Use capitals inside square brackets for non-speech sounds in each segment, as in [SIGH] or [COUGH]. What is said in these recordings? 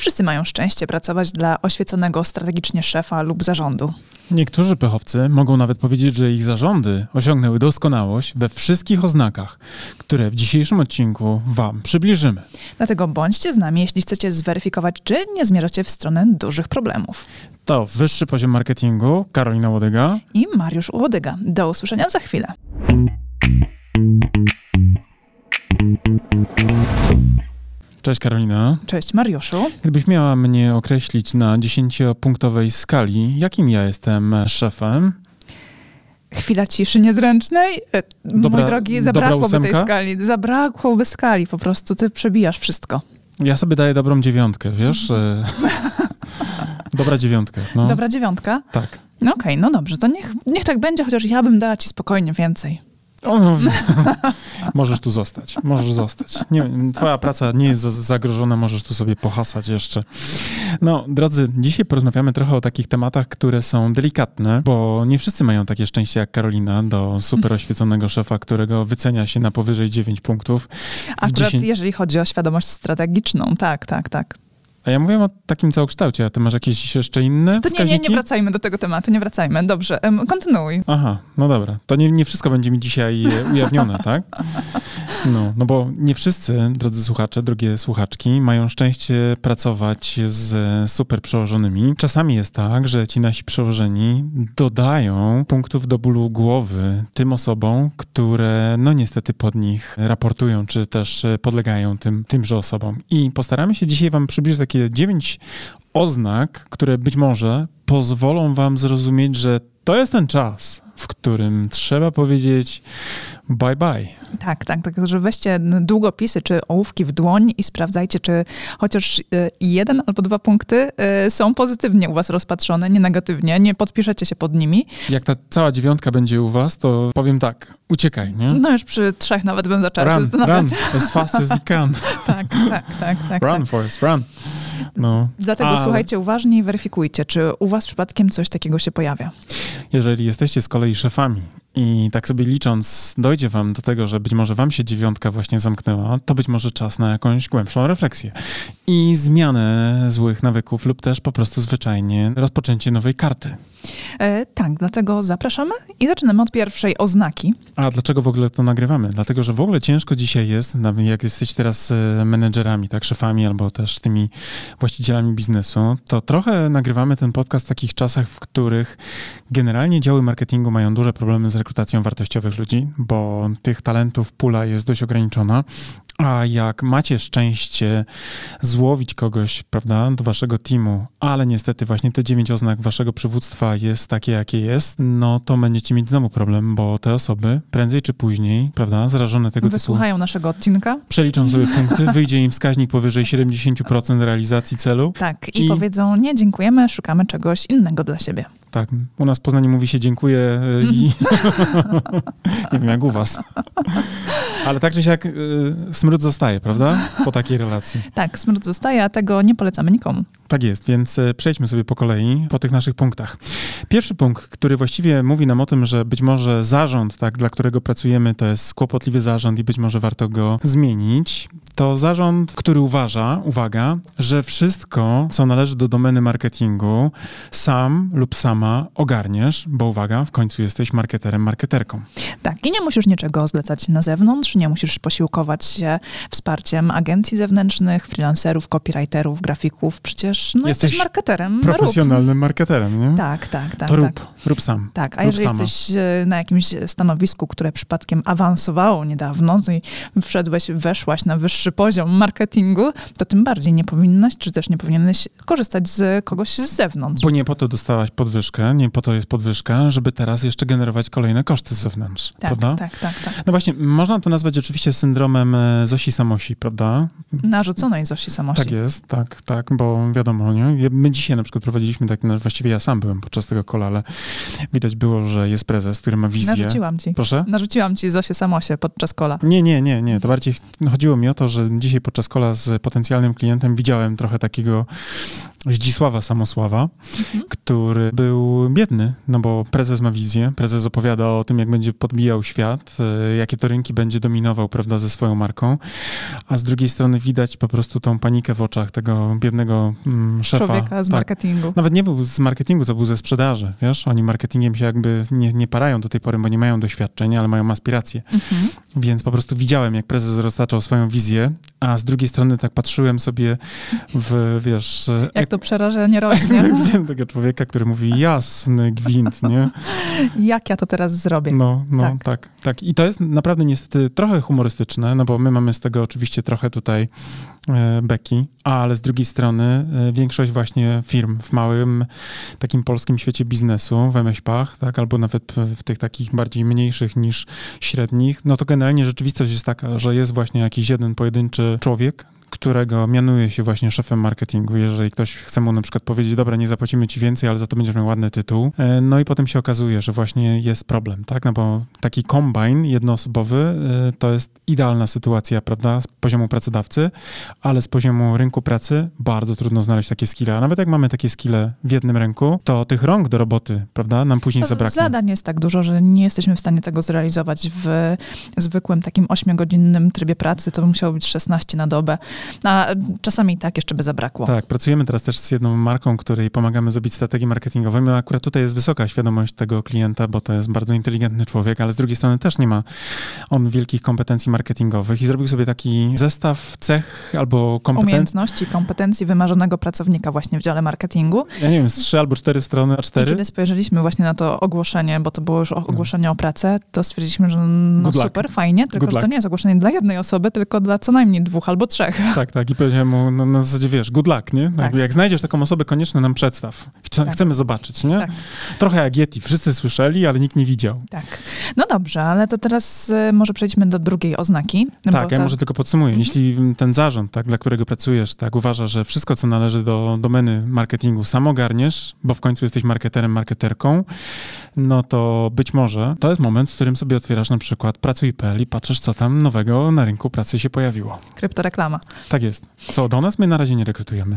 wszyscy mają szczęście pracować dla oświeconego strategicznie szefa lub zarządu. Niektórzy pechowcy mogą nawet powiedzieć, że ich zarządy osiągnęły doskonałość we wszystkich oznakach, które w dzisiejszym odcinku Wam przybliżymy. Dlatego bądźcie z nami, jeśli chcecie zweryfikować, czy nie zmierzacie w stronę dużych problemów. To wyższy poziom marketingu, Karolina Łodyga i Mariusz Łodyga. Do usłyszenia za chwilę. Cześć Karolina. Cześć Mariuszu. Gdybyś miała mnie określić na dziesięciopunktowej skali, jakim ja jestem szefem? Chwila ciszy niezręcznej. E, dobra, Mój drogi, zabrakłoby tej skali. Zabrakłoby skali, po prostu ty przebijasz wszystko. Ja sobie daję dobrą dziewiątkę, wiesz? E, [LAUGHS] dobra dziewiątka. No. Dobra dziewiątka? Tak. No okej, okay, no dobrze, to niech, niech tak będzie, chociaż ja bym dała ci spokojnie więcej. O, [LAUGHS] możesz tu zostać, możesz zostać. Nie, twoja praca nie jest zagrożona, możesz tu sobie pohasać jeszcze. No, drodzy, dzisiaj porozmawiamy trochę o takich tematach, które są delikatne, bo nie wszyscy mają takie szczęście jak Karolina do super oświeconego szefa, którego wycenia się na powyżej 9 punktów. Akurat 10... jeżeli chodzi o świadomość strategiczną, tak, tak, tak. A ja mówiłem o takim całokształcie, a ty masz jakieś jeszcze inne To nie, nie, nie wracajmy do tego tematu, nie wracajmy. Dobrze, kontynuuj. Aha, no dobra. To nie, nie wszystko będzie mi dzisiaj e, ujawnione, [LAUGHS] tak? No, no bo nie wszyscy, drodzy słuchacze, drogie słuchaczki, mają szczęście pracować z super przełożonymi. Czasami jest tak, że ci nasi przełożeni dodają punktów do bólu głowy tym osobom, które no niestety pod nich raportują, czy też podlegają tym, tymże osobom. I postaramy się dzisiaj wam przybliżyć takie dziewięć oznak, które być może pozwolą wam zrozumieć, że to jest ten czas, w którym trzeba powiedzieć bye bye. Tak, tak, tak, że weźcie długopisy czy ołówki w dłoń i sprawdzajcie, czy chociaż e, jeden albo dwa punkty e, są pozytywnie u was rozpatrzone, nie negatywnie, nie podpiszecie się pod nimi. Jak ta cała dziewiątka będzie u was, to powiem tak, uciekaj, nie? No już przy trzech nawet bym zaczęła run, się zastanawiać. Run, as fast as you can. [LAUGHS] tak, tak, tak, tak. Run, tak. Forest, run. No. Dlatego A... słuchajcie uważnie i weryfikujcie, czy u was przypadkiem coś takiego się pojawia. Jeżeli jesteście z kolei szefami i tak sobie licząc, dojdzie wam do tego, że być może wam się dziewiątka właśnie zamknęła, to być może czas na jakąś głębszą refleksję i zmianę złych nawyków lub też po prostu zwyczajnie rozpoczęcie nowej karty. E, tak, dlatego zapraszamy i zaczynamy od pierwszej oznaki. A dlaczego w ogóle to nagrywamy? Dlatego, że w ogóle ciężko dzisiaj jest, jak jesteście teraz e, menedżerami, tak, szefami albo też tymi właścicielami biznesu, to trochę nagrywamy ten podcast w takich czasach, w których generalnie działy marketingu mają duże problemy z rekrutacją wartościowych ludzi, bo tych talentów pula jest dość ograniczona, a jak macie szczęście złowić kogoś, prawda, do waszego teamu, ale niestety właśnie te dziewięć oznak waszego przywództwa jest takie, jakie jest, no to będziecie mieć znowu problem, bo te osoby prędzej czy później, prawda, zrażone tego Wysłuchają typu... naszego odcinka. Przeliczą sobie punkty, wyjdzie im wskaźnik powyżej 70% realizacji celu. Tak, i, i powiedzą, nie, dziękujemy, szukamy czegoś innego dla siebie. Tak, u nas w Poznaniu mówi się dziękuję e, i [LAUGHS] [LAUGHS] nie wiem jak u was. Ale tak czy siak y, smród zostaje, prawda? Po takiej relacji. Tak, smród zostaje, a tego nie polecamy nikomu. Tak jest, więc e, przejdźmy sobie po kolei po tych naszych punktach. Pierwszy punkt, który właściwie mówi nam o tym, że być może zarząd, tak, dla którego pracujemy, to jest kłopotliwy zarząd i być może warto go zmienić. To zarząd, który uważa, uwaga, że wszystko, co należy do domeny marketingu, sam lub sama ogarniesz, bo uwaga, w końcu jesteś marketerem, marketerką. Tak, i nie musisz niczego zlecać na zewnątrz, nie musisz posiłkować się wsparciem agencji zewnętrznych, freelancerów, copywriterów, grafików. Przecież no, jesteś, jesteś marketerem. Profesjonalnym rób. marketerem, nie? Tak, tak, tak. To rób, tak. rób sam. Tak, a rób jeżeli sama. jesteś e, na jakimś stanowisku, które przypadkiem awansowało niedawno no i wszedłeś, weszłaś na wyższy poziom marketingu, to tym bardziej nie powinnaś, czy też nie powinieneś korzystać z kogoś z zewnątrz. Bo nie po to dostałaś podwyżkę, nie po to jest podwyżka, żeby teraz jeszcze generować kolejne koszty z zewnątrz, tak, prawda? Tak, tak, tak. No właśnie, można to nazwać oczywiście syndromem e, Zosi Samosi, prawda? Narzuconej Zosi Samosi. Tak jest, tak, tak, bo wiadomo, wiadomo, nie? My dzisiaj na przykład prowadziliśmy tak, no, właściwie ja sam byłem podczas tego kola, ale widać było, że jest prezes, który ma wizję. Narzuciłam ci. Proszę? Narzuciłam ci Zosię Samosie podczas kola. Nie, nie, nie, nie. To bardziej chodziło mi o to, że dzisiaj podczas kola z potencjalnym klientem widziałem trochę takiego Zdzisława Samosława, mhm. który był biedny, no bo prezes ma wizję, prezes opowiada o tym, jak będzie podbijał świat, e, jakie to rynki będzie dominował, prawda, ze swoją marką, a z drugiej strony widać po prostu tą panikę w oczach tego biednego mm, szefa. Człowieka z tak. marketingu. Nawet nie był z marketingu, to był ze sprzedaży, wiesz, oni marketingiem się jakby nie, nie parają do tej pory, bo nie mają doświadczenia, ale mają aspiracje. Mhm. Więc po prostu widziałem, jak prezes roztaczał swoją wizję, a z drugiej strony tak patrzyłem sobie w, wiesz... Jak to przerażenie rośnie. [LAUGHS] Widziałem tego człowieka, który mówi jasny gwint, nie? [LAUGHS] Jak ja to teraz zrobię? No, no, tak. tak, tak. I to jest naprawdę niestety trochę humorystyczne, no bo my mamy z tego oczywiście trochę tutaj e, beki, ale z drugiej strony e, większość właśnie firm w małym takim polskim świecie biznesu, w MŚP-ach, tak, albo nawet w tych takich bardziej mniejszych niż średnich, no to generalnie rzeczywistość jest taka, że jest właśnie jakiś jeden pojedynczy człowiek, którego mianuje się właśnie szefem marketingu, jeżeli ktoś chce mu na przykład powiedzieć, dobra, nie zapłacimy ci więcej, ale za to będziesz miał ładny tytuł. E, no i potem się okazuje, że właśnie jest problem, tak? No bo taki kombine jednoosobowy e, to jest idealna sytuacja, prawda, z poziomu pracodawcy, ale z poziomu rynku pracy bardzo trudno znaleźć takie skille. A nawet jak mamy takie skille w jednym ręku, to tych rąk do roboty, prawda, nam później zabraknie. Zadań jest tak dużo, że nie jesteśmy w stanie tego zrealizować w zwykłym takim ośmiogodzinnym trybie pracy. To by musiało być 16 na dobę a czasami i tak jeszcze by zabrakło. Tak, pracujemy teraz też z jedną marką, której pomagamy zrobić strategię marketingową. No akurat tutaj jest wysoka świadomość tego klienta, bo to jest bardzo inteligentny człowiek, ale z drugiej strony też nie ma on wielkich kompetencji marketingowych i zrobił sobie taki zestaw cech albo kompetencji. Umiejętności, kompetencji wymarzonego pracownika właśnie w dziale marketingu. Ja nie wiem, z trzy albo cztery strony, a cztery. I kiedy spojrzeliśmy właśnie na to ogłoszenie, bo to było już ogłoszenie o pracę, to stwierdziliśmy, że no super, fajnie, tylko Good że to nie jest ogłoszenie dla jednej osoby, tylko dla co najmniej dwóch albo trzech. Tak, tak. I powiedziałem mu no, na zasadzie, wiesz, good luck, nie? Tak. Jak znajdziesz taką osobę, koniecznie nam przedstaw. tak. Chcemy zobaczyć, nie? Tak. Trochę jak Yeti. Wszyscy słyszeli, ale nikt nie widział. Tak. No dobrze, ale to teraz y, może przejdźmy do drugiej oznaki. Tak, ja ta... może tylko podsumuję. Mhm. Jeśli ten zarząd, tak, dla którego pracujesz, tak, uważa, że wszystko, co należy do domeny marketingu, sam ogarniesz, bo w końcu jesteś marketerem, marketerką, no to być może to jest moment, w którym sobie otwierasz na przykład pracuj.pl i patrzysz, co tam nowego na rynku pracy się pojawiło. Kryptoreklama. Tak jest. Co, do nas my na razie nie rekrutujemy.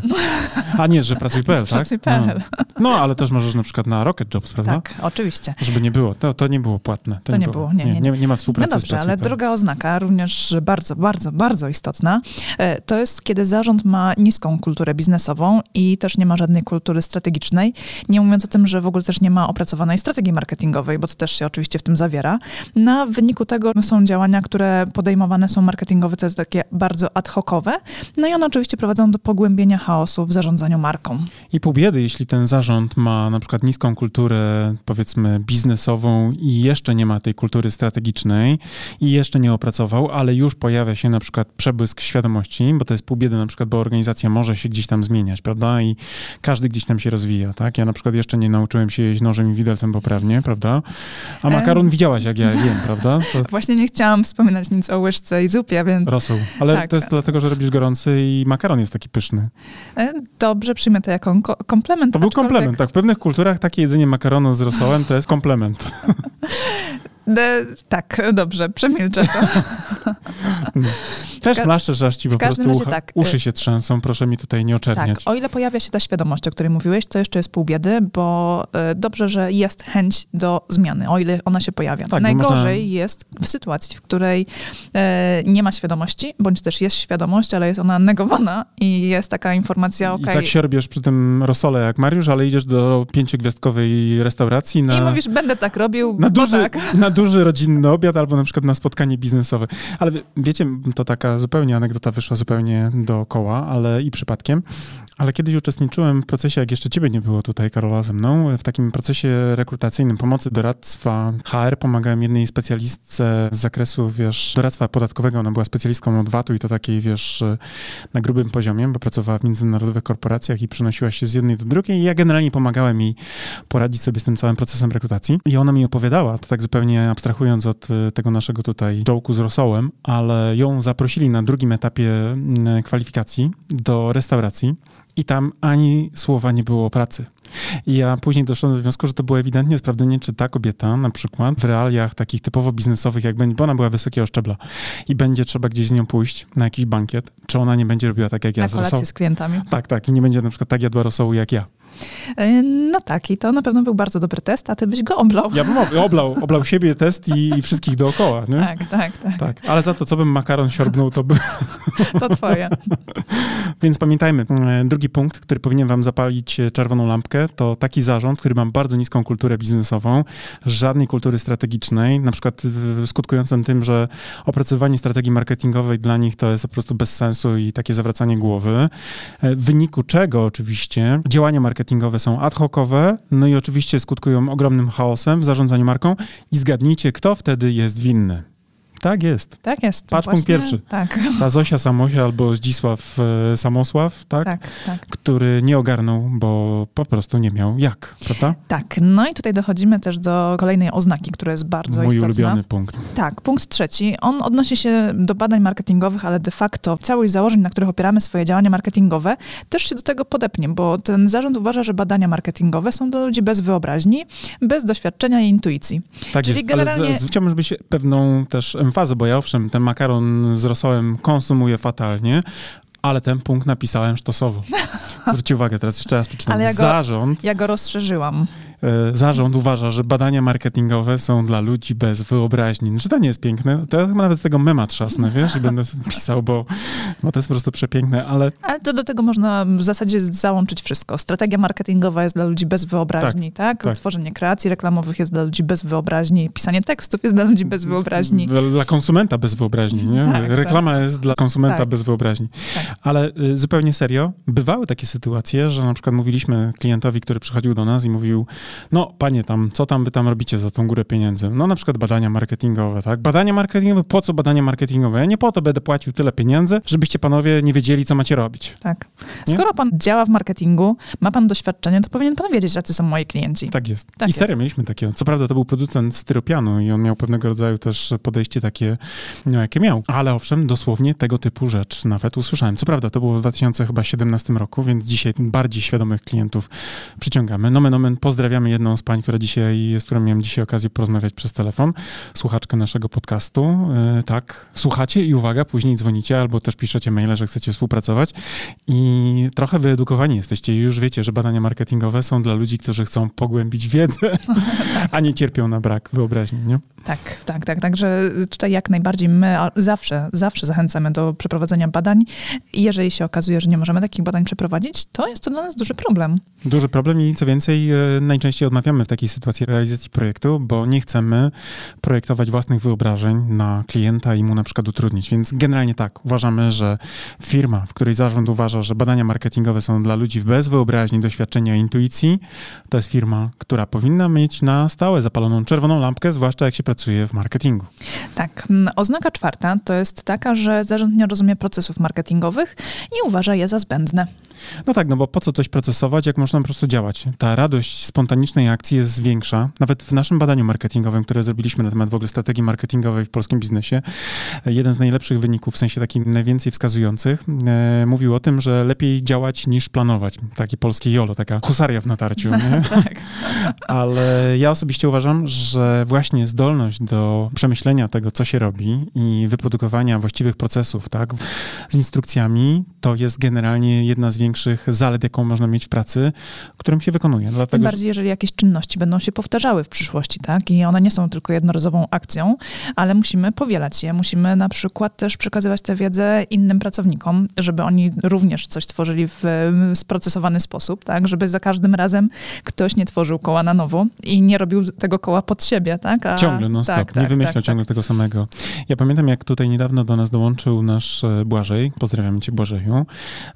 A nie, że pracuj.pl, [LAUGHS] tak? Pracuj.pl. No. no, ale też możesz na przykład na Rocket Jobs, prawda? Tak, oczywiście. Żeby nie było, to, to nie było płatne. To, to nie, było, nie, nie, nie, nie ma współpracy no dobrze, ale druga oznaka, również bardzo, bardzo, bardzo istotna, e, to jest, kiedy zarząd ma niską kulturę biznesową i też nie ma żadnej kultury strategicznej, nie mówiąc o tym, że w ogóle też nie ma opracowanej strategii marketingowej, bo to też się oczywiście w tym zawiera. Na wyniku tego są działania, które podejmowane są marketingowe, to jest takie bardzo ad hocowe, no i one oczywiście prowadzą do pogłębienia chaosu w zarządzaniu marką. I pół biedy, jeśli ten zarząd ma na przykład niską kulturę, powiedzmy, biznesową i jeszcze nie ma tej kultury strategicznej i jeszcze nie opracował, ale już pojawia się na przykład przebłysk świadomości, bo to jest pół biedy na przykład, bo organizacja może się gdzieś tam zmieniać, prawda? I każdy gdzieś tam się rozwija, tak? Ja na przykład jeszcze nie nauczyłem się jeść nożem i widelcem poprawnie, prawda? A makaron widziałaś, jak ja wiem, prawda? To... [LAUGHS] Właśnie nie chciałam wspominać nic o łyżce i zupie, więc... Rosół. Ale tak. to jest dlatego, że robisz gorący i makaron jest taki pyszny. E, dobrze, przyjmę to jako komplement. To był komplement, tak. W pewnych kulturach takie jedzenie makaronu z rosołem to jest komplement. [LAUGHS] De, tak, dobrze, przemilczę to. Też mlaszczę, że aż ci po prostu ucha, tak, uszy y- się trzęsą, proszę mi tutaj nie oczerniać. Tak, o ile pojawia się ta świadomość, o której mówiłeś, to jeszcze jest pół biedy, bo y, dobrze, że jest chęć do zmiany, o ile ona się pojawia. Tak, Najgorzej można... jest w sytuacji, w której y, nie ma świadomości, bądź też jest świadomość, ale jest ona negowana i jest taka informacja, okej. Okay. I tak sierbiesz przy tym rosole jak Mariusz, ale idziesz do pięciogwiazdkowej restauracji na... I mówisz, będę tak robił, na duży, tak. na duży rodzinny obiad albo na przykład na spotkanie biznesowe. Ale wiecie, to taka zupełnie anegdota wyszła zupełnie dookoła, ale i przypadkiem. Ale kiedyś uczestniczyłem w procesie, jak jeszcze ciebie nie było tutaj, Karola, ze mną, w takim procesie rekrutacyjnym pomocy doradztwa HR. Pomagałem jednej specjalistce z zakresu, wiesz, doradztwa podatkowego. Ona była specjalistką od VAT-u i to takiej, wiesz, na grubym poziomie, bo pracowała w międzynarodowych korporacjach i przenosiła się z jednej do drugiej. I ja generalnie pomagałem jej poradzić sobie z tym całym procesem rekrutacji. I ona mi opowiadała, to tak zupełnie abstrahując od e, tego naszego tutaj jołku z rosołem, ale ją zaprosili na drugim etapie kwalifikacji do restauracji i tam ani słowa nie było o pracy. I ja później doszedłem do wniosku, że to było ewidentnie sprawdzenie, czy ta kobieta na przykład w realiach takich typowo biznesowych, jak będzie, bo ona była wysokiego szczebla i będzie trzeba gdzieś z nią pójść na jakiś bankiet, czy ona nie będzie robiła tak jak ja Na z kolację rosołu. z klientami. Tak, tak. I nie będzie na przykład tak jadła rosołu jak ja. E, No tak, i to na pewno był bardzo dobry test, a ty byś go oblał. Ja bym ob- oblał, oblał siebie test i, i wszystkich dookoła, nie? Tak, tak, tak. Tak, ale za to, co bym makaron siorbnął, to by... [LAUGHS] To twoje. [LAUGHS] Więc pamiętajmy, e, drugi punkt, który powinien wam zapalić e, czerwoną lampkę, to taki zarząd, który ma bardzo niską kulturę biznesową, żadnej kultury strategicznej, na przykład skutkującą tym, że opracowywanie strategii marketingowej dla nich to jest po prostu bez sensu i takie zawracanie głowy. W wyniku czego oczywiście działania marketingowe są ad hocowe, no i oczywiście skutkują ogromnym chaosem w zarządzaniu marką i zgadnijcie, kto wtedy jest winny. Tak jest. Tak jest. Patrz, punkt pierwszy. Tak, [LAUGHS] Ta Zosia Samosia albo Zdzisław e, Samosław, tak? tak, tak. Który nie ogarnął, bo po prostu nie miał jak, prawda? Tak, no i tutaj dochodzimy też do kolejnej oznaki, która jest bardzo Mój istotna. ulubiony punkt. Tak, punkt trzeci. On odnosi się do badań marketingowych, ale de facto całość założeń, na których opieramy swoje działania marketingowe, też się do tego podepnie, bo ten zarząd uważa, że badania marketingowe są dla ludzi bez wyobraźni, bez doświadczenia i intuicji. Tak Czyli jest, generalnie- ale z, z, chciałbym, żebyś pewną też emfazę, bo ja owszem, ten makaron z rosołem konsumuję fatalnie, ale ten punkt napisałem sztosowo. [LAUGHS] Zwróćcie uwagę, teraz jeszcze raz przeczytam. Ale ja go- Zarząd, Ja go rozszerzyłam. E, zarząd uważa, że badania marketingowe są dla ludzi bez wyobraźni. Czy to nie jest piękne? To ja chyba nawet z tego mema trzasnę, wiesz, i będę [LAUGHS] pisał, bo, bo to jest po prostu przepiękne, ale Ale to do tego można w zasadzie załączyć wszystko. Strategia marketingowa jest dla ludzi bez wyobraźni, tak? tak. Tworzenie kreacji reklamowych jest dla ludzi bez wyobraźni, pisanie tekstów jest dla ludzi bez wyobraźni. Dla, konsumenta bez wyobraźni, nie? Tak, Reklama jest dla konsumenta Tak. bez wyobraźni. Tak. Ale y, zupełnie serio, bywały takie sytuacje, że na przykład mówiliśmy klientowi, który przychodził do nas i mówił, no panie tam, co tam wy tam robicie za tą górę pieniędzy? No na przykład badania marketingowe, tak? Badania marketingowe, po co badania marketingowe? Ja nie po to będę płacił tyle pieniędzy, żebyście panowie nie wiedzieli, co macie robić. Tak. Nie? Skoro pan działa w marketingu, ma pan doświadczenie, to powinien pan wiedzieć, jacy są moi klienci. Tak jest. Tak I serio, jest. mieliśmy takiego. Co prawda to był producent styropianu i on miał pewnego rodzaju też podejście takie, no, jakie miał. Ale owszem, dosłownie tego typu rzecz nawet usłyszałem. Co prawda to było w 2017 roku, więc dzisiaj bardziej świadomych klientów przyciągamy. Nomen omen pozdrawiamy jedną z pań, która dzisiaj, z którą miałem dzisiaj okazję porozmawiać przez telefon, słuchaczkę naszego podcastu. Yy, tak, słuchacie i uwaga, później dzwonicie albo też piszecie maile, że chcecie współpracować i trochę wyedukowani jesteście już wiecie, że badania marketingowe są dla ludzi, którzy chcą pogłębić wiedzę, a nie cierpią na brak wyobraźni, nie? Tak, tak, tak. Także tutaj jak najbardziej my zawsze, zawsze zachęcamy do przeprowadzenia badań i jeżeli się okazuje, że nie możemy takich badań przeprowadzić, to jest to dla nas duży problem. Duży problem i co więcej, e, najczęściej odmawiamy w takiej sytuacji realizacji projektu, bo nie chcemy projektować własnych wyobrażeń na klienta i mu na przykład utrudnić. Więc generalnie tak, uważamy, że firma, w której zarząd uważa, że badania marketingowe są dla ludzi bez wyobraźni, doświadczenia, intuicji, to jest firma, która powinna mieć na stałe zapaloną czerwoną lampkę, zwłaszcza jak się pracuje w marketingu. Tak. mm, Oznaka czwarta to jest taka, że zarząd nie rozumie procesów marketingowych i uważa je za zbędne. No tak, no bo po co coś procesować, jak można po prostu działać? Ta radość spontanicznej akcji jest większa. Nawet w naszym badaniu marketingowym, które zrobiliśmy na temat w ogóle strategii marketingowej w polskim biznesie, jeden z najlepszych wyników, w sensie taki najwięcej wskazujących, e, mówił o tym, że lepiej działać niż planować. Takie polskie jolo, taka husaria w natarciu. [LAUGHS] Tak. Ale ja osobiście uważam, że właśnie zdolność do przemyślenia tego, co się robi i wyprodukowania właściwych procesów, tak, z instrukcjami, to jest generalnie jedna z większych zalet, jaką można mieć w pracy, którą się wykonuje. Tym Dlatego, że bardziej, jeżeli jakieś czynności będą się powtarzały w przyszłości, tak? I one nie są tylko jednorazową akcją, ale musimy powielać je. Musimy na przykład też przekazywać tę wiedzę innym pracownikom, żeby oni również coś tworzyli w sprocesowany sposób, tak? Żeby za każdym razem ktoś nie tworzył koła na nowo i nie robił tego koła pod siebie, tak? A, Ciągle, non stop, tak, nie tak, wymyślał tak, ciągle tego samego. Ja pamiętam, jak tutaj niedawno do nas dołączył nasz e, Błażej, pozdrawiamy cię Błażeju,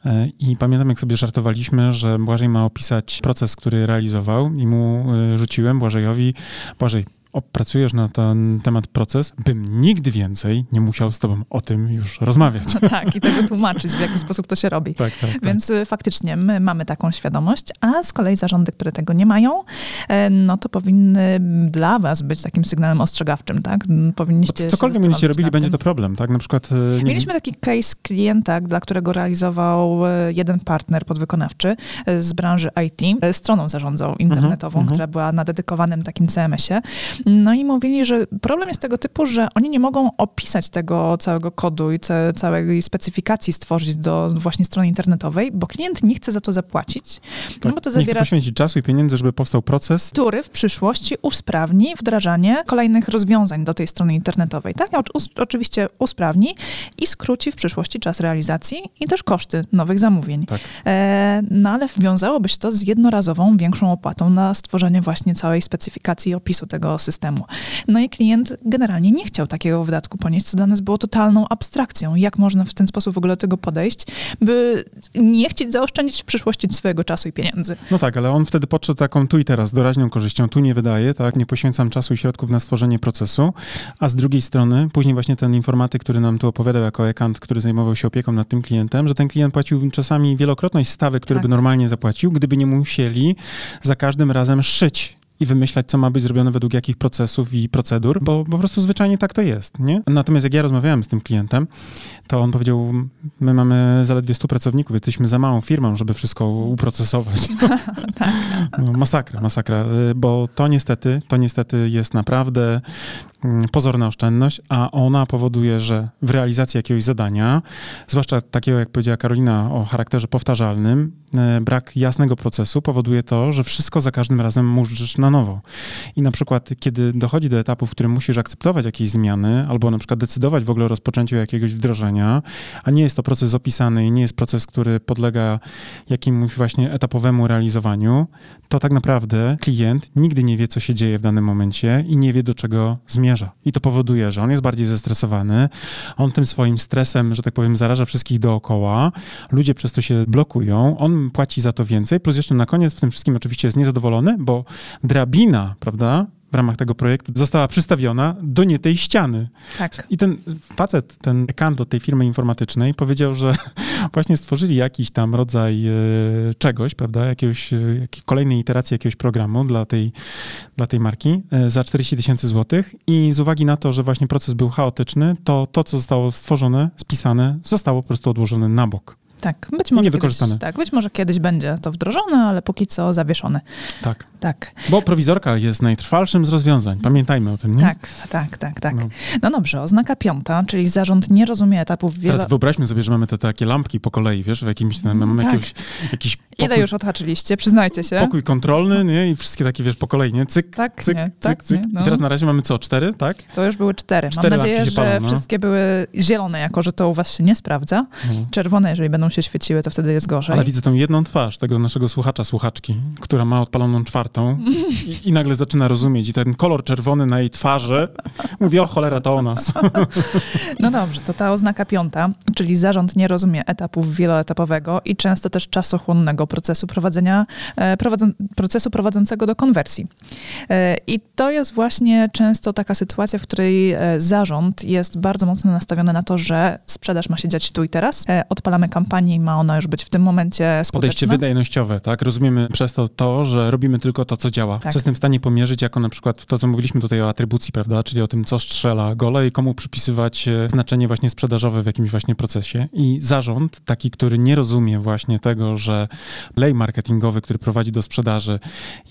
E, i pamiętam, jak sobie żartowaliśmy, że Błażej ma opisać proces, który realizował i mu e, rzuciłem, Błażejowi, Błażej, opracujesz na ten temat proces, bym nigdy więcej nie musiał z tobą o tym już rozmawiać. [LAUGHS] tak, i tego tłumaczyć, w jaki sposób to się robi. Tak, tak, tak. Więc y, faktycznie my mamy taką świadomość, a z kolei zarządy, które tego nie mają, e, no to powinny dla was być takim sygnałem ostrzegawczym, tak? Powinniście Bo cokolwiek będziecie robili, będzie to problem, tak? Na przykład... Nie Mieliśmy taki case klienta, dla którego realizował e, jeden partner podwykonawczy e, z branży IT. Stroną zarządzał internetową, mhm, która była na dedykowanym takim CMS-ie. No i mówili, że problem jest tego typu, że oni nie mogą opisać tego całego kodu i całej specyfikacji stworzyć do właśnie strony internetowej, bo klient nie chce za to zapłacić. Tak, no bo to zabiera... Nie poświęcić czasu i pieniędzy, żeby powstał proces. Który w przyszłości usprawni wdrażanie kolejnych rozwiązań do tej strony internetowej. Tak? Oczywiście usprawni i skróci w przyszłości czas realizacji i też koszty nowych zamówień. Tak. E, no ale wiązałoby się to z jednorazową, większą opłatą na stworzenie właśnie całej specyfikacji i opisu tego systemu. No i klient generalnie nie chciał takiego wydatku ponieść, co dla nas było totalną abstrakcją. Jak można w ten sposób w ogóle do tego podejść, by nie chcieć zaoszczędzić w przyszłości swojego czasu i pieniędzy. No tak, ale on wtedy podszedł taką tu i teraz, doraźną korzyścią. Tu nie wydaje, tak, nie poświęcam czasu i środków na stworzenie procesu, a z drugiej strony później właśnie ten informatyk, który nam tu opowiadał jako ekant, który zajmował się opieką nad tym klientem, że ten klient płacił czasami wielokrotność stawek, które tak. by normalnie zapłacił, gdyby nie musieli za każdym razem szyć i wymyślać, co ma być zrobione według jakich procesów i procedur, bo po prostu zwyczajnie tak to jest, nie? Natomiast jak ja rozmawiałem z tym klientem, to on powiedział, my mamy zaledwie 100 pracowników, jesteśmy za małą firmą, żeby wszystko uprocesować. tak. [LAUGHS] no, masakra, masakra, y, bo to niestety, to niestety jest naprawdę mm, pozorna oszczędność, a ona powoduje, że w realizacji jakiegoś zadania, zwłaszcza takiego, jak powiedziała Karolina, o charakterze powtarzalnym, y, brak jasnego procesu powoduje to, że wszystko za każdym razem musisz na nowo. I na przykład, kiedy dochodzi do etapu, w którym musisz akceptować jakieś zmiany, albo na przykład decydować w ogóle o rozpoczęciu jakiegoś wdrożenia, a nie jest to proces opisany i nie jest proces, który podlega jakiemuś właśnie etapowemu realizowaniu, to tak naprawdę klient nigdy nie wie, co się dzieje w danym momencie i nie wie, do czego zmierza. I to powoduje, że on jest bardziej zestresowany, on tym swoim stresem, że tak powiem, zaraża wszystkich dookoła, ludzie przez to się blokują, on płaci za to więcej, plus jeszcze na koniec w tym wszystkim oczywiście jest niezadowolony, bo drabina, prawda, w ramach tego projektu została przystawiona do nie tej ściany. Tak. I ten facet, ten ekant od tej firmy informatycznej powiedział, że [LAUGHS] właśnie stworzyli jakiś tam rodzaj e, czegoś, prawda, jakiegoś, e, jakiej kolejnej iteracji jakiegoś programu dla tej, dla tej marki e, za 40 tysięcy złotych i z uwagi na to, że właśnie proces był chaotyczny, to to, co zostało stworzone, spisane, zostało po prostu odłożone na bok. Tak, być może, kiedyś, tak, być może kiedyś będzie to wdrożone, ale póki co zawieszone. Tak. tak. Bo prowizorka jest najtrwalszym z rozwiązań. Pamiętajmy o tym, nie? Tak, tak, tak, tak. No, no dobrze, oznaka piąta, czyli zarząd nie rozumie etapów wielo... Teraz wyobraźmy sobie, że mamy te takie lampki po kolei, wiesz, w jakimś, tam, mamy tak. jakiegoś, jakiś pokój, Ile już odhaczyliście, przyznajcie się. Pokój kontrolny, nie? I wszystkie takie, wiesz, po kolei, nie? Cyk, tak, cyk, nie, cyk, tak, cyk. Nie, no. I teraz na razie mamy co, cztery, tak? To już były cztery. cztery Mam nadzieję, że palą, no. wszystkie były zielone, jako że to u was się nie sprawdza. No. Czerwone, jeżeli będą się świeciły, to wtedy jest gorzej. Ale widzę tą jedną twarz tego naszego słuchacza, słuchaczki, która ma odpaloną czwartą [LAUGHS] i, i, nagle zaczyna rozumieć. I ten kolor czerwony na jej twarzy mówi, o cholera, to o nas. [LAUGHS] No dobrze, to ta oznaka piąta, czyli zarząd nie rozumie etapów wieloetapowego i często też czasochłonnego procesu prowadzenia, e, prowadzą, procesu prowadzącego do konwersji. E, I to jest właśnie często taka sytuacja, w której e, zarząd jest bardzo mocno nastawiony na to, że sprzedaż ma się dziać tu i teraz. Odpalamy kampanię i ma ona już być w tym momencie skuteczne. Podejście wydajnościowe, tak? Rozumiemy przez to to, że robimy tylko to, co działa. Tak. Co jestem w stanie pomierzyć, jako na przykład to, co mówiliśmy tutaj o atrybucji, prawda? Czyli o tym, co strzela gole i komu przypisywać znaczenie właśnie sprzedażowe w jakimś właśnie procesie. I zarząd, taki, który nie rozumie właśnie tego, że lej marketingowy, który prowadzi do sprzedaży,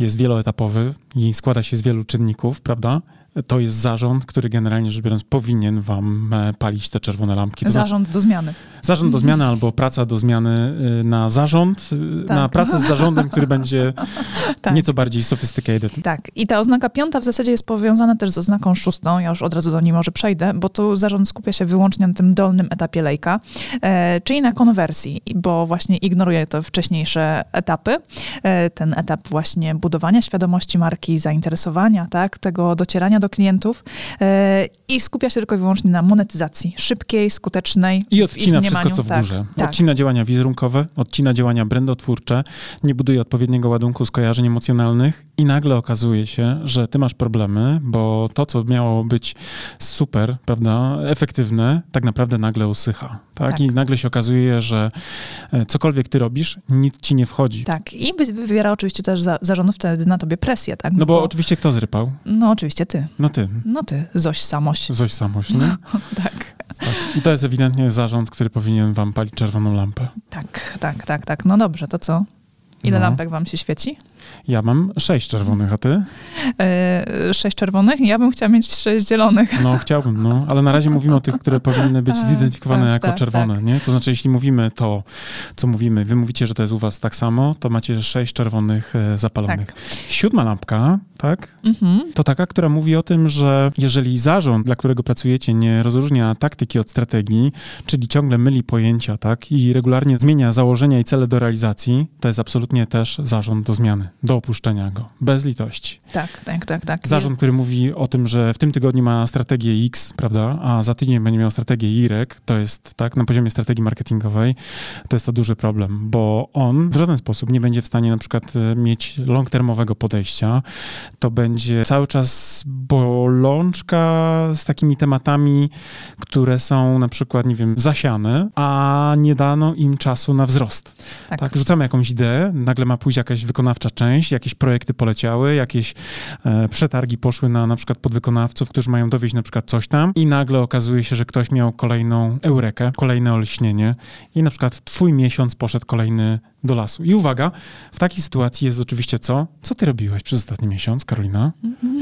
jest wieloetapowy i składa się z wielu czynników, prawda? to jest zarząd, który generalnie rzecz biorąc powinien wam e, palić te czerwone lampki. To zarząd znaczy, do zmiany. Zarząd do zmiany albo praca do zmiany y, na zarząd, y, tak. na pracę z zarządem, który będzie [LAUGHS] tak. nieco bardziej sophisticated. Tak. I ta oznaka piąta w zasadzie jest powiązana też z oznaką szóstą. Ja już od razu do niej może przejdę, bo tu zarząd skupia się wyłącznie na tym dolnym etapie lejka, e, czyli na konwersji, bo właśnie ignoruje to wcześniejsze etapy. E, ten etap właśnie budowania świadomości marki, zainteresowania, tak, tego docierania do klientów e, i skupia się tylko i wyłącznie na monetyzacji szybkiej, skutecznej. I odcina wszystko, co w tak, górze. tak. Odcina działania wizerunkowe, odcina działania brandotwórcze, nie buduje odpowiedniego ładunku skojarzeń emocjonalnych i nagle okazuje się, że ty masz problemy, bo to, co miało być super, prawda, efektywne, tak naprawdę nagle usycha. Tak? Tak. I nagle się okazuje, że e, cokolwiek ty robisz, nic ci nie wchodzi. Tak, i wy- wywiera oczywiście też za, zarząd wtedy na tobie presję, tak? No bo oczywiście kto zrypał? No oczywiście ty. No ty. No ty, Zoś Samoś. Zoś samość, nie? [LAUGHS] Tak, Tak. I to jest ewidentnie zarząd, który powinien wam palić czerwoną lampę. tak, tak, tak, tak. No dobrze, to co? Ile No. lampek wam się świeci? Ja mam sześć czerwonych, a ty? E, sześć czerwonych? Ja bym chciała mieć sześć zielonych. No, chciałbym, no, ale na razie mówimy o tych, które powinny być [LAUGHS] Tak, zidentyfikowane tak, jako tak, czerwone, tak. nie? To znaczy, jeśli mówimy to, co mówimy, wy mówicie, że to jest u was tak samo, to macie sześć czerwonych e, zapalonych. Tak. Siódma lampka, tak? Mhm. To taka, która mówi o tym, że jeżeli zarząd, dla którego pracujecie, nie rozróżnia taktyki od strategii, czyli ciągle myli pojęcia, tak, i regularnie zmienia założenia i cele do realizacji, to jest absolutnie też zarząd do zmiany, do opuszczenia go, bez litości. Tak, tak, tak, tak. Zarząd, który mówi o tym, że w tym tygodniu ma strategię X, prawda, a za tydzień będzie miał strategię Y, to jest tak, na poziomie strategii marketingowej, to jest to duży problem, bo on w żaden sposób nie będzie w stanie na przykład e, mieć long-termowego podejścia. To będzie cały czas bolączka z takimi tematami, które są na przykład, nie wiem, zasiane, a nie dano im czasu na wzrost. Tak. Tak, rzucamy jakąś ideę, nagle ma pójść jakaś wykonawcza część, jakieś projekty poleciały, jakieś e, przetargi poszły na na przykład podwykonawców, którzy mają dowieść na przykład coś tam i nagle okazuje się, że ktoś miał kolejną eurekę, kolejne olśnienie i na przykład twój miesiąc poszedł kolejny do lasu. I uwaga, w takiej sytuacji jest oczywiście co? Co ty robiłeś przez ostatni miesiąc, Karolina?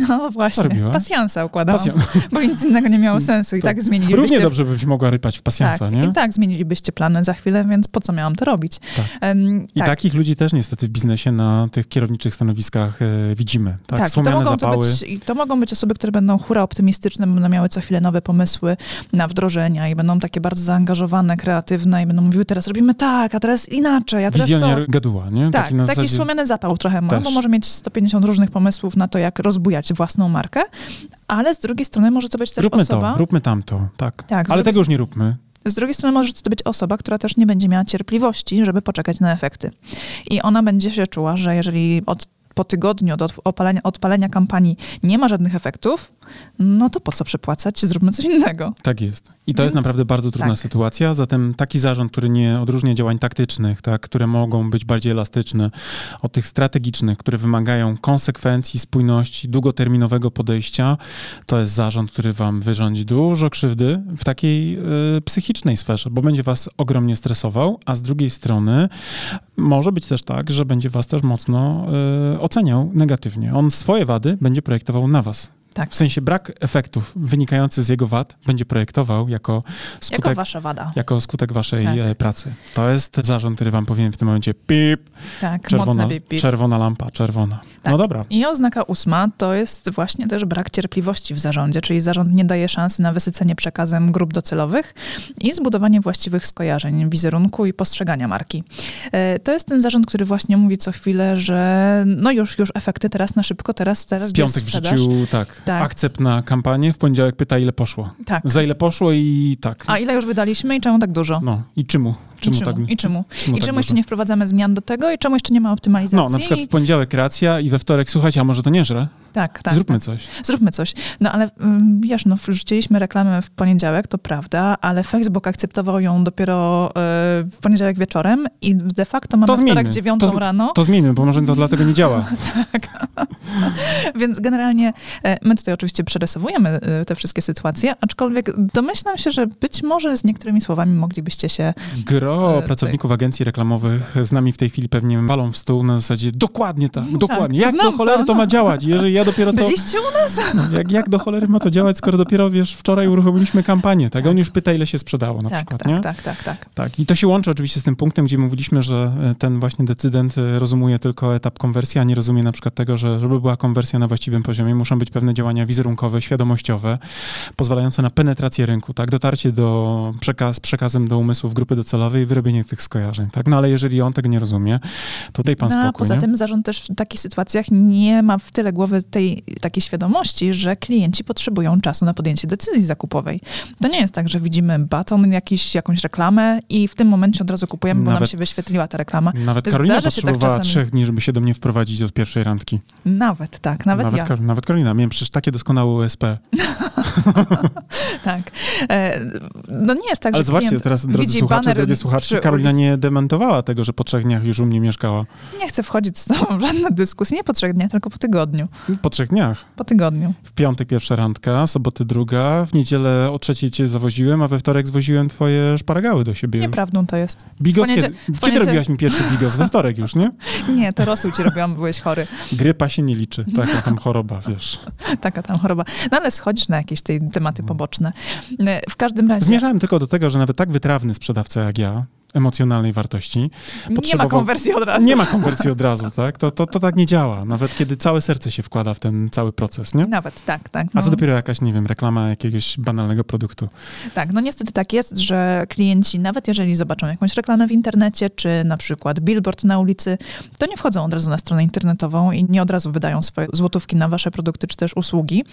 No właśnie, pasjansa układałam, Pasjan. bo nic innego nie miało [LAUGHS] sensu i To tak zmienilibyście... Równie dobrze byś mogła rypać w pasjansa, tak, nie? I tak zmienilibyście plany za chwilę, więc po co miałam to robić? Tak. Em, I tak. takich ludzi też niestety w biznesie na tych kierowniczych stanowiskach e, widzimy. Tak, Tak, i to, Słomiane mogą to, zapały. być, i to mogą być osoby, które będą hura optymistyczne, będą miały co chwilę nowe pomysły na wdrożenia i będą takie bardzo zaangażowane, kreatywne i będą mówiły, teraz robimy tak, a teraz inaczej, a teraz Wizjoner to. gaduła, nie? Tak, na taki zasadzie- słomiany zapał trochę ma, Też. bo może mieć 150 różnych pomysłów na to, jak rozbujać własną markę, ale z drugiej strony może to być też Róbmy osoba... to, róbmy tamto, tak. Tak, Ale tego już nie róbmy. Z drugiej strony może to być osoba, która też nie będzie miała cierpliwości, żeby poczekać na efekty. I ona będzie się czuła, że jeżeli od, po tygodniu od odpalenia, odpalenia kampanii nie ma żadnych efektów, no to po co przepłacać? Zróbmy coś innego. Tak jest. I to jest Więc- naprawdę bardzo trudna tak. sytuacja. Zatem taki zarząd, który nie odróżnia działań taktycznych, tak, które mogą być bardziej elastyczne, od tych strategicznych, które wymagają konsekwencji, spójności, długoterminowego podejścia, to jest zarząd, który wam wyrządzi dużo krzywdy w takiej y, psychicznej sferze, bo będzie was ogromnie stresował, a z drugiej strony może być też tak, że będzie was też mocno y, oceniał negatywnie. On swoje wady będzie projektował na was. Tak. W sensie brak efektów wynikających z jego wad będzie projektował jako skutek, Jako wasza wada. jako skutek waszej Tak. e, pracy. To jest zarząd, który wam powinien w tym momencie pip, Tak, czerwona, pip. czerwona lampa, czerwona. Tak. No dobra. I oznaka ósma to jest właśnie też brak cierpliwości w zarządzie, czyli zarząd nie daje szansy na wysycenie przekazem grup docelowych i zbudowanie właściwych skojarzeń, wizerunku i postrzegania marki. E, To jest ten zarząd, który właśnie mówi co chwilę, że no już, już efekty teraz na szybko, teraz, teraz W piątek w życiu, tak, Tak. akcept na kampanię, w poniedziałek pyta, ile poszło. Tak. Za ile poszło i tak. A ile już wydaliśmy i czemu tak dużo? No i czemu? Czemu I czemu? tak? I czemu? czemu I tak czemu jeszcze dużo? nie wprowadzamy zmian do tego i czemu jeszcze nie ma optymalizacji? No, na przykład w poniedziałek kreacja i we wtorek, słuchajcie, a może to nie żre? Tak, tak. Zróbmy tak. coś. Zróbmy coś. No ale mm, wiesz, no wrzuciliśmy reklamę w poniedziałek, to prawda, ale Facebook akceptował ją dopiero e, w poniedziałek wieczorem i de facto mamy To wtorek zmieńmy. dziewiątą To- rano, To zmieńmy, bo może to dlatego nie działa. [LAUGHS] [LAUGHS] więc generalnie e, my tutaj oczywiście przerysowujemy e, te wszystkie sytuacje, aczkolwiek domyślam się, że być może z niektórymi słowami moglibyście się... Gro pracowników agencji reklamowych z nami w tej chwili pewnie walą w stół na zasadzie dokładnie tak, dokładnie. Jak znam do cholery to. to ma działać? Jeżeli ja dopiero co... Byliście u nas? Jak, jak do cholery ma to działać, skoro dopiero, wiesz, wczoraj uruchomiliśmy kampanię, tak? On już pyta, ile się sprzedało na tak, przykład, tak, nie? tak, tak, tak. Tak, i to się łączy oczywiście z tym punktem, gdzie mówiliśmy, że e, ten właśnie decydent e, rozumuje tylko etap konwersji, a nie rozumie na przykład tego, że żeby była konwersja na właściwym poziomie, muszą być pewne działania wizerunkowe, świadomościowe, pozwalające na penetrację rynku, tak, dotarcie do przekaz, przekazem do umysłów grupy docelowej i wyrobienie tych skojarzeń, tak, no ale jeżeli on tego nie rozumie, to daj pan No, a spokój, poza nie? tym zarząd też w takich sytuacjach nie ma w tyle głowy tej takiej świadomości, że klienci potrzebują czasu na podjęcie decyzji zakupowej. To nie jest tak, że widzimy baton, jakiś, jakąś reklamę i w tym momencie od razu kupujemy, bo Nawet- nam się wyświetliła ta reklama. Nawet Karolina tak potrzebowała czasami. trzech dni, żeby się do mnie wprowadzić od pierwszej randki. Nawet tak, nawet, ja. Kar- nawet Karolina. Miałem przecież takie doskonałe USP. [LAUGHS] Tak. E, No nie jest tak, Ale że zobaczcie, teraz, drodzy słuchacze, drogie słuchacze, Karolina nie dementowała tego, że po trzech dniach już u mnie mieszkała. Nie chcę wchodzić z tobą w żadne dyskusje, nie po trzech dniach, tylko po tygodniu. Po trzech dniach. Po tygodniu. W piątek pierwsza randka, soboty druga, w niedzielę o trzeciej cię zawoziłem, a we wtorek zwoziłem twoje szparagały do siebie już. Nieprawdą to jest. Bigos, W poniedzie- kiedy, w kiedy robiłaś mi pierwszy bigos? We wtorek już, nie? [LAUGHS] Nie, to rosół ci robiłam, byłeś chory. Grypa się nie liczy, taka tam choroba, wiesz. [LAUGHS] Taka tam choroba. No ale schodzisz na jakieś tej tematy poboczne. E, W każdym razie Zmierzałem tylko do tego, że nawet tak wytrawny sprzedawca jak ja, emocjonalnej wartości, nie ma konwersji od razu. nie ma konwersji od razu, tak? To, to, to tak nie działa, nawet kiedy całe serce się wkłada w ten cały proces, nie? Nawet, tak, tak. A No, co dopiero jakaś, nie wiem, reklama jakiegoś banalnego produktu. tak, no niestety tak jest, że klienci, nawet jeżeli zobaczą jakąś reklamę w internecie, czy na przykład billboard na ulicy, to nie wchodzą od razu na stronę internetową i nie od razu wydają swoje złotówki na wasze produkty, czy też usługi.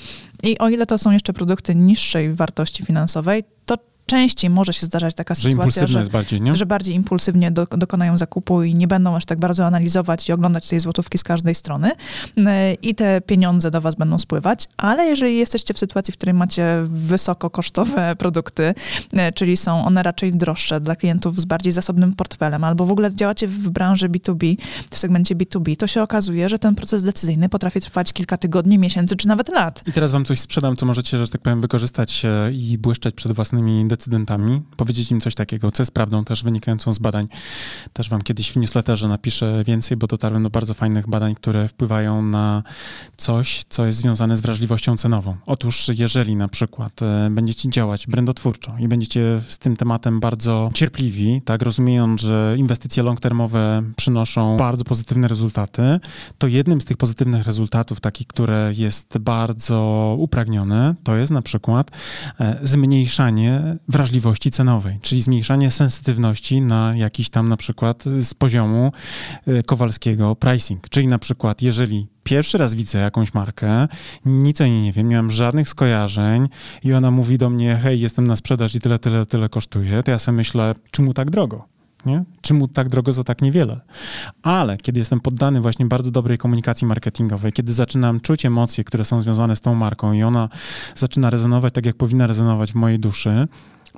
I o ile to są jeszcze produkty niższej wartości finansowej, to częściej może się zdarzać taka Że sytuacja, że bardziej, że bardziej impulsywnie do, dokonają zakupu i nie będą aż tak bardzo analizować i oglądać tej złotówki z każdej strony. E, i te pieniądze do was będą spływać, ale jeżeli jesteście w sytuacji, w której macie wysokokosztowe [LAUGHS] produkty, e, czyli są one raczej droższe dla klientów z bardziej zasobnym portfelem, albo w ogóle działacie w branży B2B, w segmencie B2B, to się okazuje, że ten proces decyzyjny potrafi trwać kilka tygodni, miesięcy, czy nawet lat. I teraz wam coś sprzedam, co możecie, że tak powiem, wykorzystać e, i błyszczeć przed własnymi decydentami. Powiedzieć im coś takiego, co jest prawdą też wynikającą z badań. Też wam kiedyś w newsletterze napiszę więcej, bo dotarłem do bardzo fajnych badań, które wpływają na coś, co jest związane z wrażliwością cenową. Otóż jeżeli na przykład e, będziecie działać brandotwórczo i będziecie z tym tematem bardzo cierpliwi, tak, rozumiejąc, że inwestycje long-termowe przynoszą bardzo pozytywne rezultaty, to jednym z tych pozytywnych rezultatów, taki, które jest bardzo upragnione, to jest na przykład e, zmniejszanie wrażliwości cenowej, czyli zmniejszanie sensytywności na jakiś tam na przykład e, z poziomu e, Kowalskiego pricing. Czyli na przykład, jeżeli pierwszy raz widzę jakąś markę, nic o niej nie wiem, nie mam żadnych skojarzeń i ona mówi do mnie, hej, jestem na sprzedaż i tyle, tyle, tyle kosztuje, to ja sobie myślę, czemu tak drogo? Nie? Czemu tak drogo za tak niewiele? Ale kiedy jestem poddany właśnie bardzo dobrej komunikacji marketingowej, kiedy zaczynam czuć emocje, które są związane z tą marką i ona zaczyna rezonować tak, jak powinna rezonować w mojej duszy,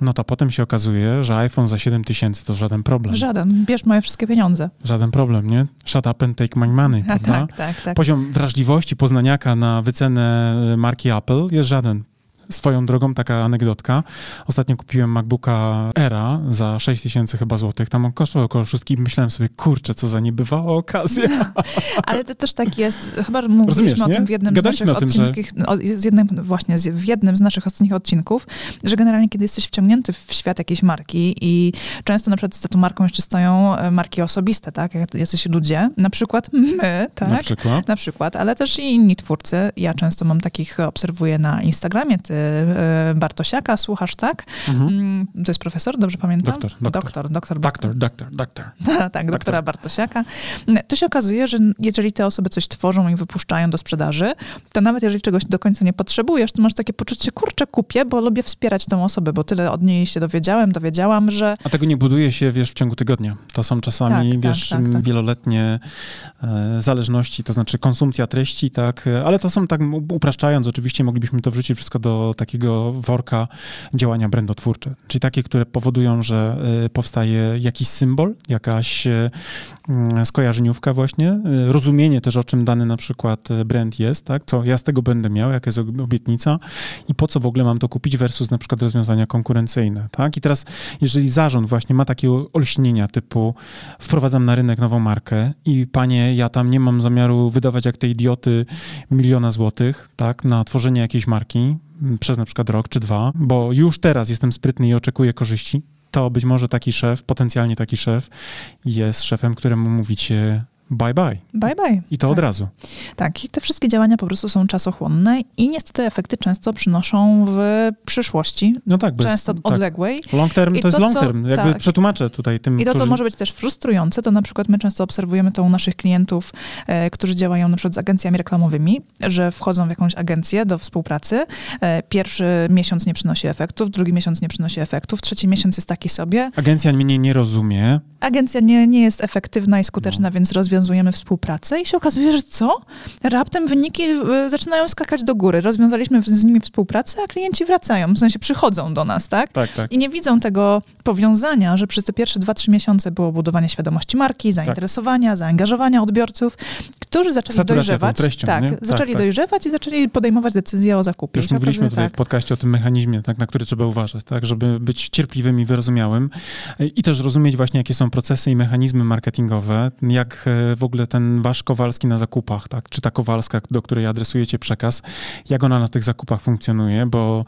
no to potem się okazuje, że iPhone za 7 tysięcy to żaden problem. Żaden. Bierz moje wszystkie pieniądze. Żaden problem, nie? Shut up and take my money, [LAUGHS] prawda? tak, tak, tak. Poziom wrażliwości poznaniaka na wycenę marki Apple jest żaden. Swoją drogą, taka anegdotka. Ostatnio kupiłem MacBooka Era za 6 tysięcy chyba złotych. Tam on kosztował około szóstki i myślałem sobie, kurczę, co za niebywała okazja. [LAUGHS] Ale to też tak jest, chyba mówiliśmy Rozumiesz, o tym w jednym Gadaliśmy z naszych że- odcinków, o- z jednym, właśnie, z- w jednym z naszych ostatnich odcinków, że generalnie kiedy jesteś wciągnięty w świat jakiejś marki i często na przykład za tą marką jeszcze stoją e, marki osobiste, tak, jak jacyś ludzie, na przykład [LAUGHS] my, tak, Na przykład. na przykład, ale też i inni twórcy. Ja często mam takich, obserwuję na Instagramie, ty Bartosiaka słuchasz, tak? Mhm. Mm, To jest profesor, dobrze pamiętam? Doktor, doktor. Doktor, doktor, Doktor, doktor, doktor. [LAUGHS] tak, doktora Bartosiaka. To się okazuje, że jeżeli te osoby coś tworzą i wypuszczają do sprzedaży, to nawet jeżeli czegoś do końca nie potrzebujesz, to masz takie poczucie, kurczę, kupię, bo lubię wspierać tą osobę, bo tyle od niej się dowiedziałem, dowiedziałam, że A tego nie buduje się, wiesz, w ciągu tygodnia. To są czasami, Tak, tak, wiesz, tak, tak. wieloletnie e, zależności, to znaczy konsumpcja treści, tak, ale to są tak upraszczając, oczywiście moglibyśmy to wrzucić wszystko do takiego worka działania brandotwórcze, czyli takie, które powodują, że e, powstaje jakiś symbol, jakaś e, mm, skojarzeniówka właśnie, e, rozumienie też, o czym dany na przykład brand jest, tak, co ja z tego będę miał, jaka jest ob- obietnica i po co w ogóle mam to kupić versus na przykład rozwiązania konkurencyjne, tak, i teraz jeżeli zarząd właśnie ma takie olśnienia typu wprowadzam na rynek nową markę i panie, ja tam nie mam zamiaru wydawać jak te idioty miliona złotych, tak, na tworzenie jakiejś marki przez na przykład rok czy dwa, bo już teraz jestem sprytny i oczekuję korzyści, to być może taki szef, potencjalnie taki szef jest szefem, któremu mówicie bye bye. Bye bye. I to tak. od razu. Tak, i te wszystkie działania po prostu są czasochłonne i niestety efekty często przynoszą w przyszłości, No tak, bez, często tak. odległej. Long term I to jest long co- term. Jakby tak. przetłumaczę tutaj tym, I to, co którzy... może być też frustrujące, to na przykład my często obserwujemy to u naszych klientów, e, którzy działają na przykład z agencjami reklamowymi, że wchodzą w jakąś agencję do współpracy. E, pierwszy miesiąc nie przynosi efektów, drugi miesiąc nie przynosi efektów, trzeci miesiąc jest taki sobie. Agencja mnie nie rozumie. Agencja nie, nie jest efektywna i skuteczna, więc rozwiązujemy współpracę i się okazuje, że co? Raptem wyniki e, zaczynają skakać do góry. Rozwiązaliśmy z nimi współpracę, a klienci wracają, w sensie przychodzą do nas, tak? Tak, tak. I nie widzą tego powiązania, że przez te pierwsze 2-3 miesiące było budowanie świadomości marki, zainteresowania, zaangażowania odbiorców, którzy zaczęli Saturacja dojrzewać. treścią, tak, nie? Tak, zaczęli tak. dojrzewać i zaczęli podejmować decyzje o zakupie. Już mówiliśmy tutaj tak. w podcaście o tym mechanizmie, tak, na który trzeba uważać, tak, żeby być cierpliwym i wyrozumiałym i też rozumieć właśnie, jakie są procesy i mechanizmy marketingowe, jak e, w ogóle ten wasz Kowalski na zakupach, tak, czy ta Kowalska, do której adresujecie przekaz, jak ona na tych zakupach funkcjonuje, bo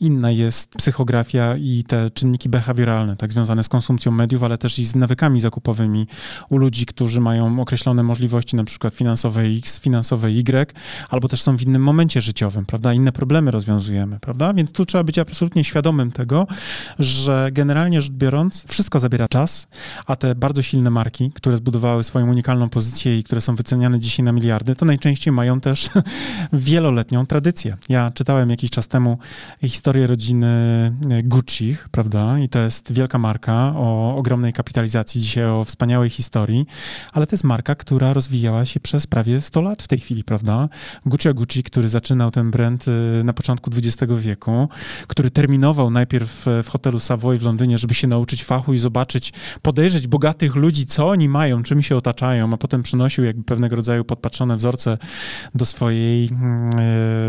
inna jest psychografia i te czynniki behawioralne, tak, związane z konsumpcją mediów, ale też i z nawykami zakupowymi u ludzi, którzy mają określone możliwości, na przykład finansowe X, finansowe Y, albo też są w innym momencie życiowym, prawda? Inne problemy rozwiązujemy, prawda? Więc tu trzeba być absolutnie świadomym tego, że generalnie rzecz biorąc, wszystko zabiera czas, a te bardzo silne marki, które zbudowały swoją unikalną pozycję i które są wyceniane dzisiaj na miliardy, to najczęściej mają też [LAUGHS] wieloletnią tradycję. Ja czytałem jakiś czas temu historię rodziny Gucci, prawda? I to jest wielka marka o ogromnej kapitalizacji, dzisiaj o wspaniałej historii, ale to jest marka, która rozwijała się przez prawie 100 lat w tej chwili, prawda? Gucci Gucci, który zaczynał ten brand y, na początku XX wieku, który terminował najpierw e, w hotelu Savoy w Londynie, żeby się nauczyć fachu i zobaczyć, podejrzeć bogatych ludzi, co oni mają, czym się otaczają, a potem przynosił jakby pewnego rodzaju podpatrzone wzorce do swojej, mm,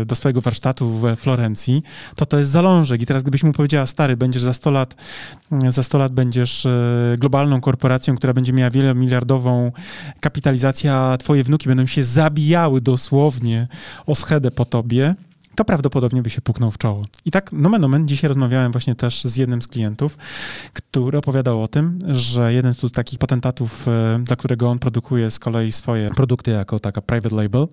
e, do swojego warsztatu we Florencji, to to jest zalążek. I teraz gdybyś mu powiedziała, stary, będziesz za 100 lat, mm, za 100 lat będziesz globalną korporacją, która będzie miała wielomiliardową kapitalizację, a twoje wnuki będą się zabijały dosłownie o schedę po tobie, to prawdopodobnie by się puknął w czoło. I tak, nomen omen, dzisiaj rozmawiałem właśnie też z jednym z klientów, który opowiadał o tym, że jeden z takich potentatów, e, dla którego on produkuje z kolei swoje produkty jako taka private label,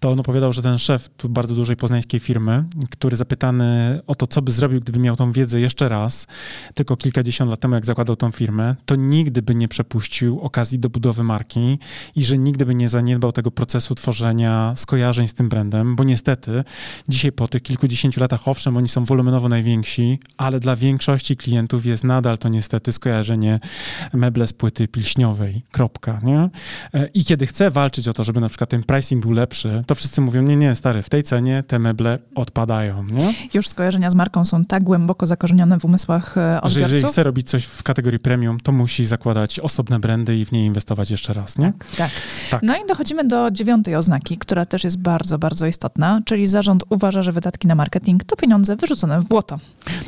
to on opowiadał, że ten szef tu bardzo dużej poznańskiej firmy, który zapytany o to, co by zrobił, gdyby miał tą wiedzę jeszcze raz, tylko kilkadziesiąt lat temu, jak zakładał tą firmę, to nigdy by nie przepuścił okazji do budowy marki i że nigdy by nie zaniedbał tego procesu tworzenia skojarzeń z tym brandem, bo niestety dzisiaj po tych kilkudziesięciu latach, owszem, oni są wolumenowo najwięksi, ale dla większości klientów jest nadal to niestety skojarzenie meble z płyty pilśniowej, kropka, nie? E, I kiedy chcę walczyć o to, żeby na przykład ten pricing był lepszy, to wszyscy mówią, nie, nie, stary, w tej cenie te meble odpadają, nie? Już skojarzenia z marką są tak głęboko zakorzenione w umysłach e, Że jeżeli odbiorców. chce robić coś w kategorii premium, to musi zakładać osobne brandy i w nie inwestować jeszcze raz, nie? Tak. Tak. No i dochodzimy do dziewiątej oznaki, która też jest bardzo, bardzo istotna, czyli zarząd uważa, że wydatki na marketing to pieniądze wyrzucone w błoto.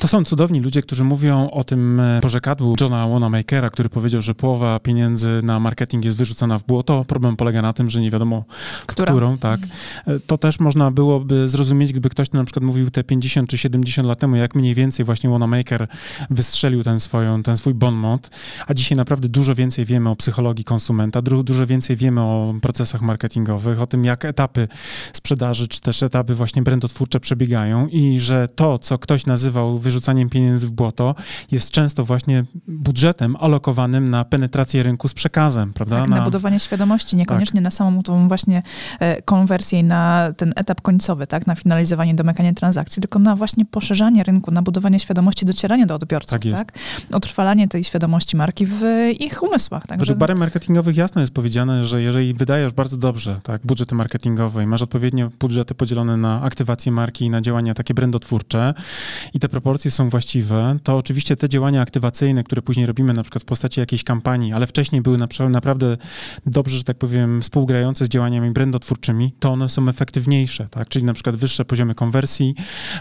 To są cudowni ludzie, którzy mówią o tym e, porzekadłu Johna Wanamakera, który powiedział, że połowa pieniędzy na marketing jest wyrzucona w błoto. Problem polega na tym, że nie wiadomo Która? którą, tak. E, To też można byłoby zrozumieć, gdyby ktoś na przykład mówił te 50 czy 70 lat temu, jak mniej więcej właśnie Wanamaker wystrzelił ten, swoją, ten swój bon mot, a dzisiaj naprawdę dużo więcej wiemy o psychologii konsumenta, du- dużo więcej wiemy o procesach marketingowych, o tym, jak etapy sprzedaży, czy też etapy właśnie brandotwórcze przebiegają i że to, co ktoś nazywał wyrzucaniem pieniędzy w błoto, jest często właśnie budżetem alokowanym na penetrację rynku z przekazem, prawda? Tak, na budowanie świadomości, niekoniecznie Tak. na samą tą właśnie e, konwersję i na ten etap końcowy, tak, na finalizowanie, domykanie transakcji, tylko na właśnie poszerzanie rynku, na budowanie świadomości, docieranie do odbiorców, Tak tak? Utrwalanie tej świadomości marki w ich umysłach. Także Według marketingowych jasno jest powiedziane, że jeżeli wydajesz bardzo dobrze tak, budżety marketingowe i masz odpowiednio budżety podzielone na aktywację marki i na działania takie brandotwórcze i te proporcje są właściwe, to oczywiście te działania aktywacyjne, które później robimy na przykład w postaci jakiejś kampanii, ale wcześniej były naprawdę dobrze, że tak powiem, współgrające z działaniami brandotwórczymi, to one są efektywniejsze, tak? czyli na przykład wyższe poziomy konwersji,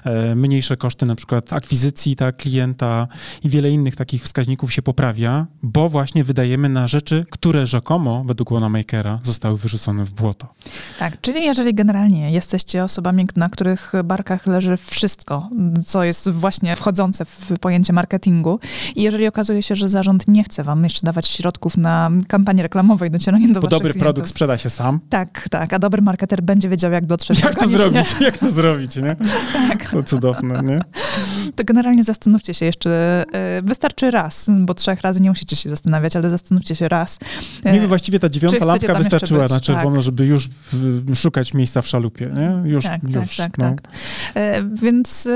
e, mniejsze koszty na przykład akwizycji tak, klienta i wiele innych takich wskaźników się poprawia, bo właśnie wydajemy na rzeczy, które rzekomo, według Wanamakera, zostały wyrzucone w błoto. Tak, czyli jeżeli generalnie jesteście osobami, na, których barkach leży wszystko, co jest właśnie wchodzące w pojęcie marketingu. I jeżeli okazuje się, że zarząd nie chce wam jeszcze dawać środków na kampanię reklamową i docieranie do Bo dobry klientów, produkt sprzeda się sam. Tak, tak, a dobry marketer będzie wiedział, jak dotrzeć [LAUGHS] Jak to zrobić? Jak to zrobić, nie? [LAUGHS] Tak. To cudowne, nie? To generalnie zastanówcie się jeszcze, e, wystarczy raz, bo trzech razy nie musicie się zastanawiać, ale zastanówcie się raz. E, Mi by właściwie ta dziewiąta lampka wystarczyła na czerwono, Tak. żeby już szukać miejsca w szalupie, nie? Już, Tak, już. tak, tak, no. tak. E, Więc e,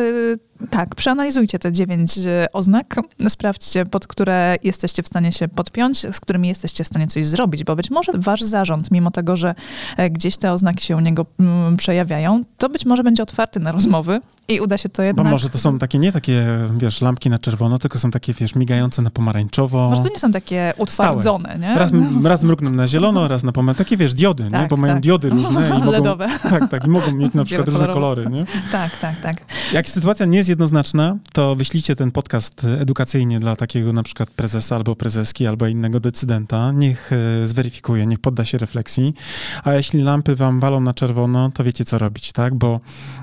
tak, przeanalizujcie te dziewięć e, oznak, sprawdźcie, pod które jesteście w stanie się podpiąć, z którymi jesteście w stanie coś zrobić, bo być może wasz zarząd, mimo tego, że e, gdzieś te oznaki się u niego mm, przejawiają, to być może będzie otwarty na rozmowy i uda się to Bo jednak... może to są takie, nie takie, wiesz, lampki na czerwono, tylko są takie, wiesz, migające na pomarańczowo. Może to nie są takie utwardzone, nie? Raz, raz mrugną na zielono, raz na pomarańczowo. Takie, wiesz, diody, nie? Tak, Bo mają tak. diody różne i [LAUGHS] mogą... LEDowe. Tak, tak. I mogą mieć na przykład różne kolory, nie? Tak, tak, tak. Jak sytuacja nie jest jednoznaczna, to wyślijcie ten podcast edukacyjnie dla takiego na przykład prezesa albo prezeski albo innego decydenta. Niech e, zweryfikuje, niech podda się refleksji. A jeśli lampy wam walą na czerwono, to wiecie co robić, tak? Bo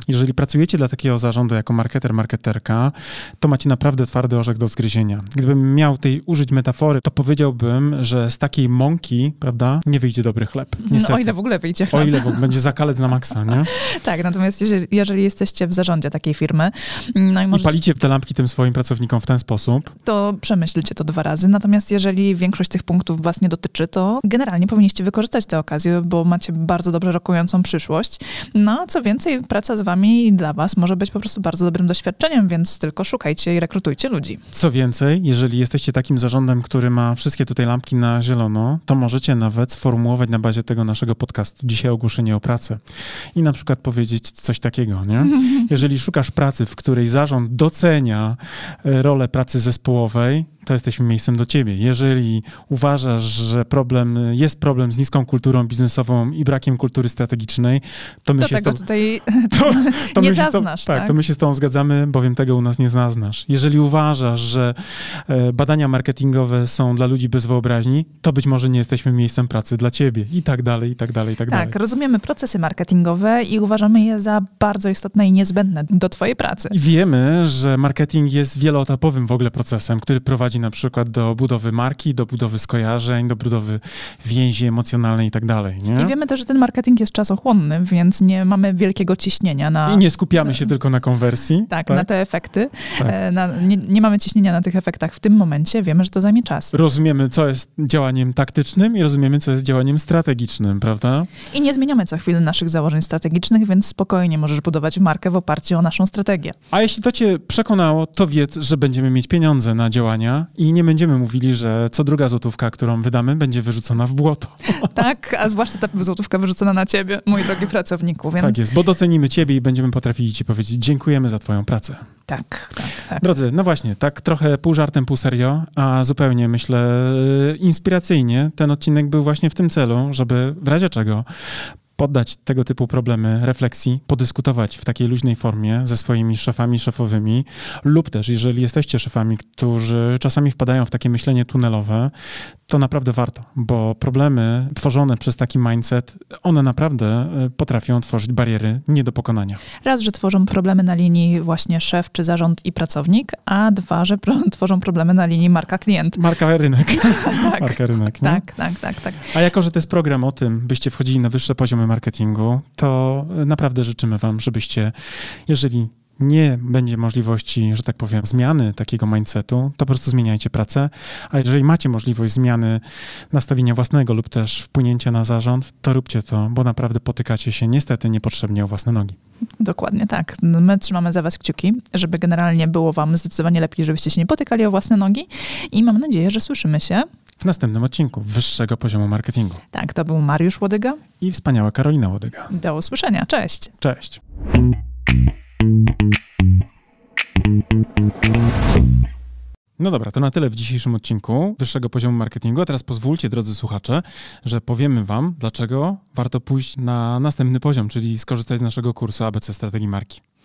jeżeli pracujecie dla takiego zarządu jako marketer, marketerka, to macie naprawdę twardy orzech do zgryzienia. Gdybym miał tej użyć metafory, to powiedziałbym, że z takiej mąki, prawda, nie wyjdzie dobry chleb. Niestety. No, o ile w ogóle wyjdzie O chleb. ile w ogóle będzie zakalec na maksa, nie? [LAUGHS] Tak, natomiast jeżeli, jeżeli jesteście w zarządzie takiej firmy, no i I możecie palicie te lampki tym swoim pracownikom w ten sposób, to przemyślcie to dwa razy. Natomiast jeżeli większość tych punktów was nie dotyczy, to generalnie powinniście wykorzystać tę okazję, bo macie bardzo dobrze rokującą przyszłość. No, a co więcej, praca z wami i dla was może być po prostu bardzo dobrym doświadczeniem, więc tylko szukajcie i rekrutujcie ludzi. Co więcej, jeżeli jesteście takim zarządem, który ma wszystkie tutaj lampki na zielono, to możecie nawet sformułować na bazie tego naszego podcastu dzisiaj ogłoszenie o pracę i na przykład powiedzieć coś takiego, nie? [LAUGHS] Jeżeli szukasz pracy, w której zarząd docenia e, rolę pracy zespołowej, to jesteśmy miejscem do ciebie. Jeżeli uważasz, że problem jest problem z niską kulturą biznesową i brakiem kultury strategicznej, to my Do się z tego tobą- tutaj [LAUGHS] to, to [LAUGHS] nie z zaznasz, tak, tak? to my się z tobą zgadzamy, bowiem tego u nas nie zaznasz. Jeżeli uważasz, że e, badania marketingowe są dla ludzi bez wyobraźni, to być może nie jesteśmy miejscem pracy dla ciebie i tak dalej, i tak dalej, i tak, dalej. tak, rozumiemy procesy marketingowe i uważamy je za bardzo istotne i niezbędne do twojej pracy. I wiemy, że marketing jest wieloetapowym w ogóle procesem, który prowadzi na przykład do budowy marki, do budowy skojarzeń, do budowy więzi emocjonalnej i tak dalej. Nie? I wiemy też, że ten marketing jest czasochłonny, więc nie mamy wielkiego ciśnienia na... I nie skupiamy się tylko na konwersji. Tak, na te efekty. Tak. E, Na, nie, nie mamy ciśnienia na tych efektach w tym momencie. Wiemy, że to zajmie czas. Rozumiemy, co jest działaniem taktycznym i rozumiemy, co jest działaniem strategicznym, prawda? I nie zmieniamy co chwilę naszych założeń strategicznych, więc spokojnie możesz budować markę w oparciu o naszą strategię. A jeśli to cię przekonało, to wiedz, że będziemy mieć pieniądze na działania i nie będziemy mówili, że co druga złotówka, którą wydamy, będzie wyrzucona w błoto. [LAUGHS] Tak, a zwłaszcza ta złotówka wyrzucona na ciebie, mój drogi pracowniku, więc Tak jest, bo docenimy ciebie i będziemy potrafili ci powiedzieć dziękujemy za twoją pracę. tak, tak, tak. Drodzy, no właśnie, tak trochę pół żartem, pół serio, a zupełnie myślę inspiracyjnie ten odcinek był właśnie w tym celu, żeby w razie czego poddać tego typu problemy refleksji, podyskutować w takiej luźnej formie ze swoimi szefami, szefowymi, lub też, jeżeli jesteście szefami, którzy czasami wpadają w takie myślenie tunelowe, to naprawdę warto, bo problemy tworzone przez taki mindset, one naprawdę e, potrafią tworzyć bariery nie do pokonania. Raz, że tworzą problemy na linii właśnie szef czy zarząd i pracownik, a dwa, że pro, [LAUGHS] tworzą problemy na linii marka klient. Marka rynek. [LAUGHS] Tak, Marka rynek, nie? tak, tak, tak, tak. A jako, że to jest program o tym, byście wchodzili na wyższe poziomy marketingu, to naprawdę życzymy Wam, żebyście, jeżeli nie będzie możliwości, że tak powiem, zmiany takiego mindsetu, to po prostu zmieniajcie pracę. A jeżeli macie możliwość zmiany nastawienia własnego lub też wpłynięcia na zarząd, to róbcie to, bo naprawdę potykacie się niestety niepotrzebnie o własne nogi. Dokładnie tak. No, My trzymamy za was kciuki, żeby generalnie było wam zdecydowanie lepiej, żebyście się nie potykali o własne nogi i mam nadzieję, że słyszymy się. W następnym odcinku wyższego poziomu marketingu. Tak, to był Mariusz Łodyga. I wspaniała Karolina Łodyga. Do usłyszenia. Cześć. Cześć. No dobra, to na tyle w dzisiejszym odcinku wyższego poziomu marketingu. A teraz pozwólcie, drodzy słuchacze, że powiemy Wam, dlaczego warto pójść na następny poziom, czyli skorzystać z naszego kursu ABC Strategii Marki.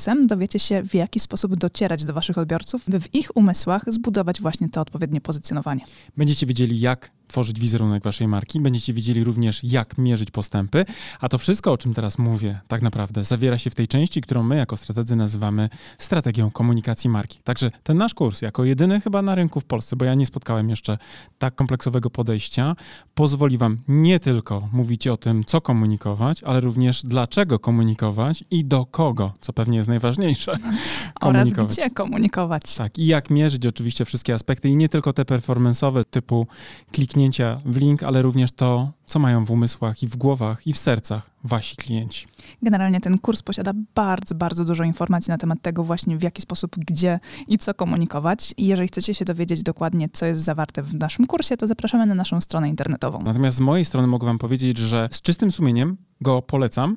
kursem dowiecie się, w jaki sposób docierać do waszych odbiorców, by w ich umysłach zbudować właśnie to odpowiednie pozycjonowanie. Będziecie wiedzieli, jak tworzyć wizerunek waszej marki. Będziecie wiedzieli również, jak mierzyć postępy. A to wszystko, o czym teraz mówię, tak naprawdę zawiera się w tej części, którą my jako strategzy nazywamy strategią komunikacji marki. Także ten nasz kurs, jako jedyny chyba na rynku w Polsce, bo ja nie spotkałem jeszcze tak kompleksowego podejścia, pozwoli wam nie tylko mówić o tym, co komunikować, ale również dlaczego komunikować i do kogo, co pewnie jest najważniejsze. [LAUGHS] Oraz gdzie komunikować. Tak, i jak mierzyć oczywiście wszystkie aspekty i nie tylko te performance'owe typu kliknięcia w link, ale również to, co mają w umysłach i w głowach i w sercach wasi klienci. Generalnie ten kurs posiada bardzo, bardzo dużo informacji na temat tego właśnie w jaki sposób, gdzie i co komunikować. I jeżeli chcecie się dowiedzieć dokładnie, co jest zawarte w naszym kursie, to zapraszamy na naszą stronę internetową. Natomiast z mojej strony mogę wam powiedzieć, że z czystym sumieniem go polecam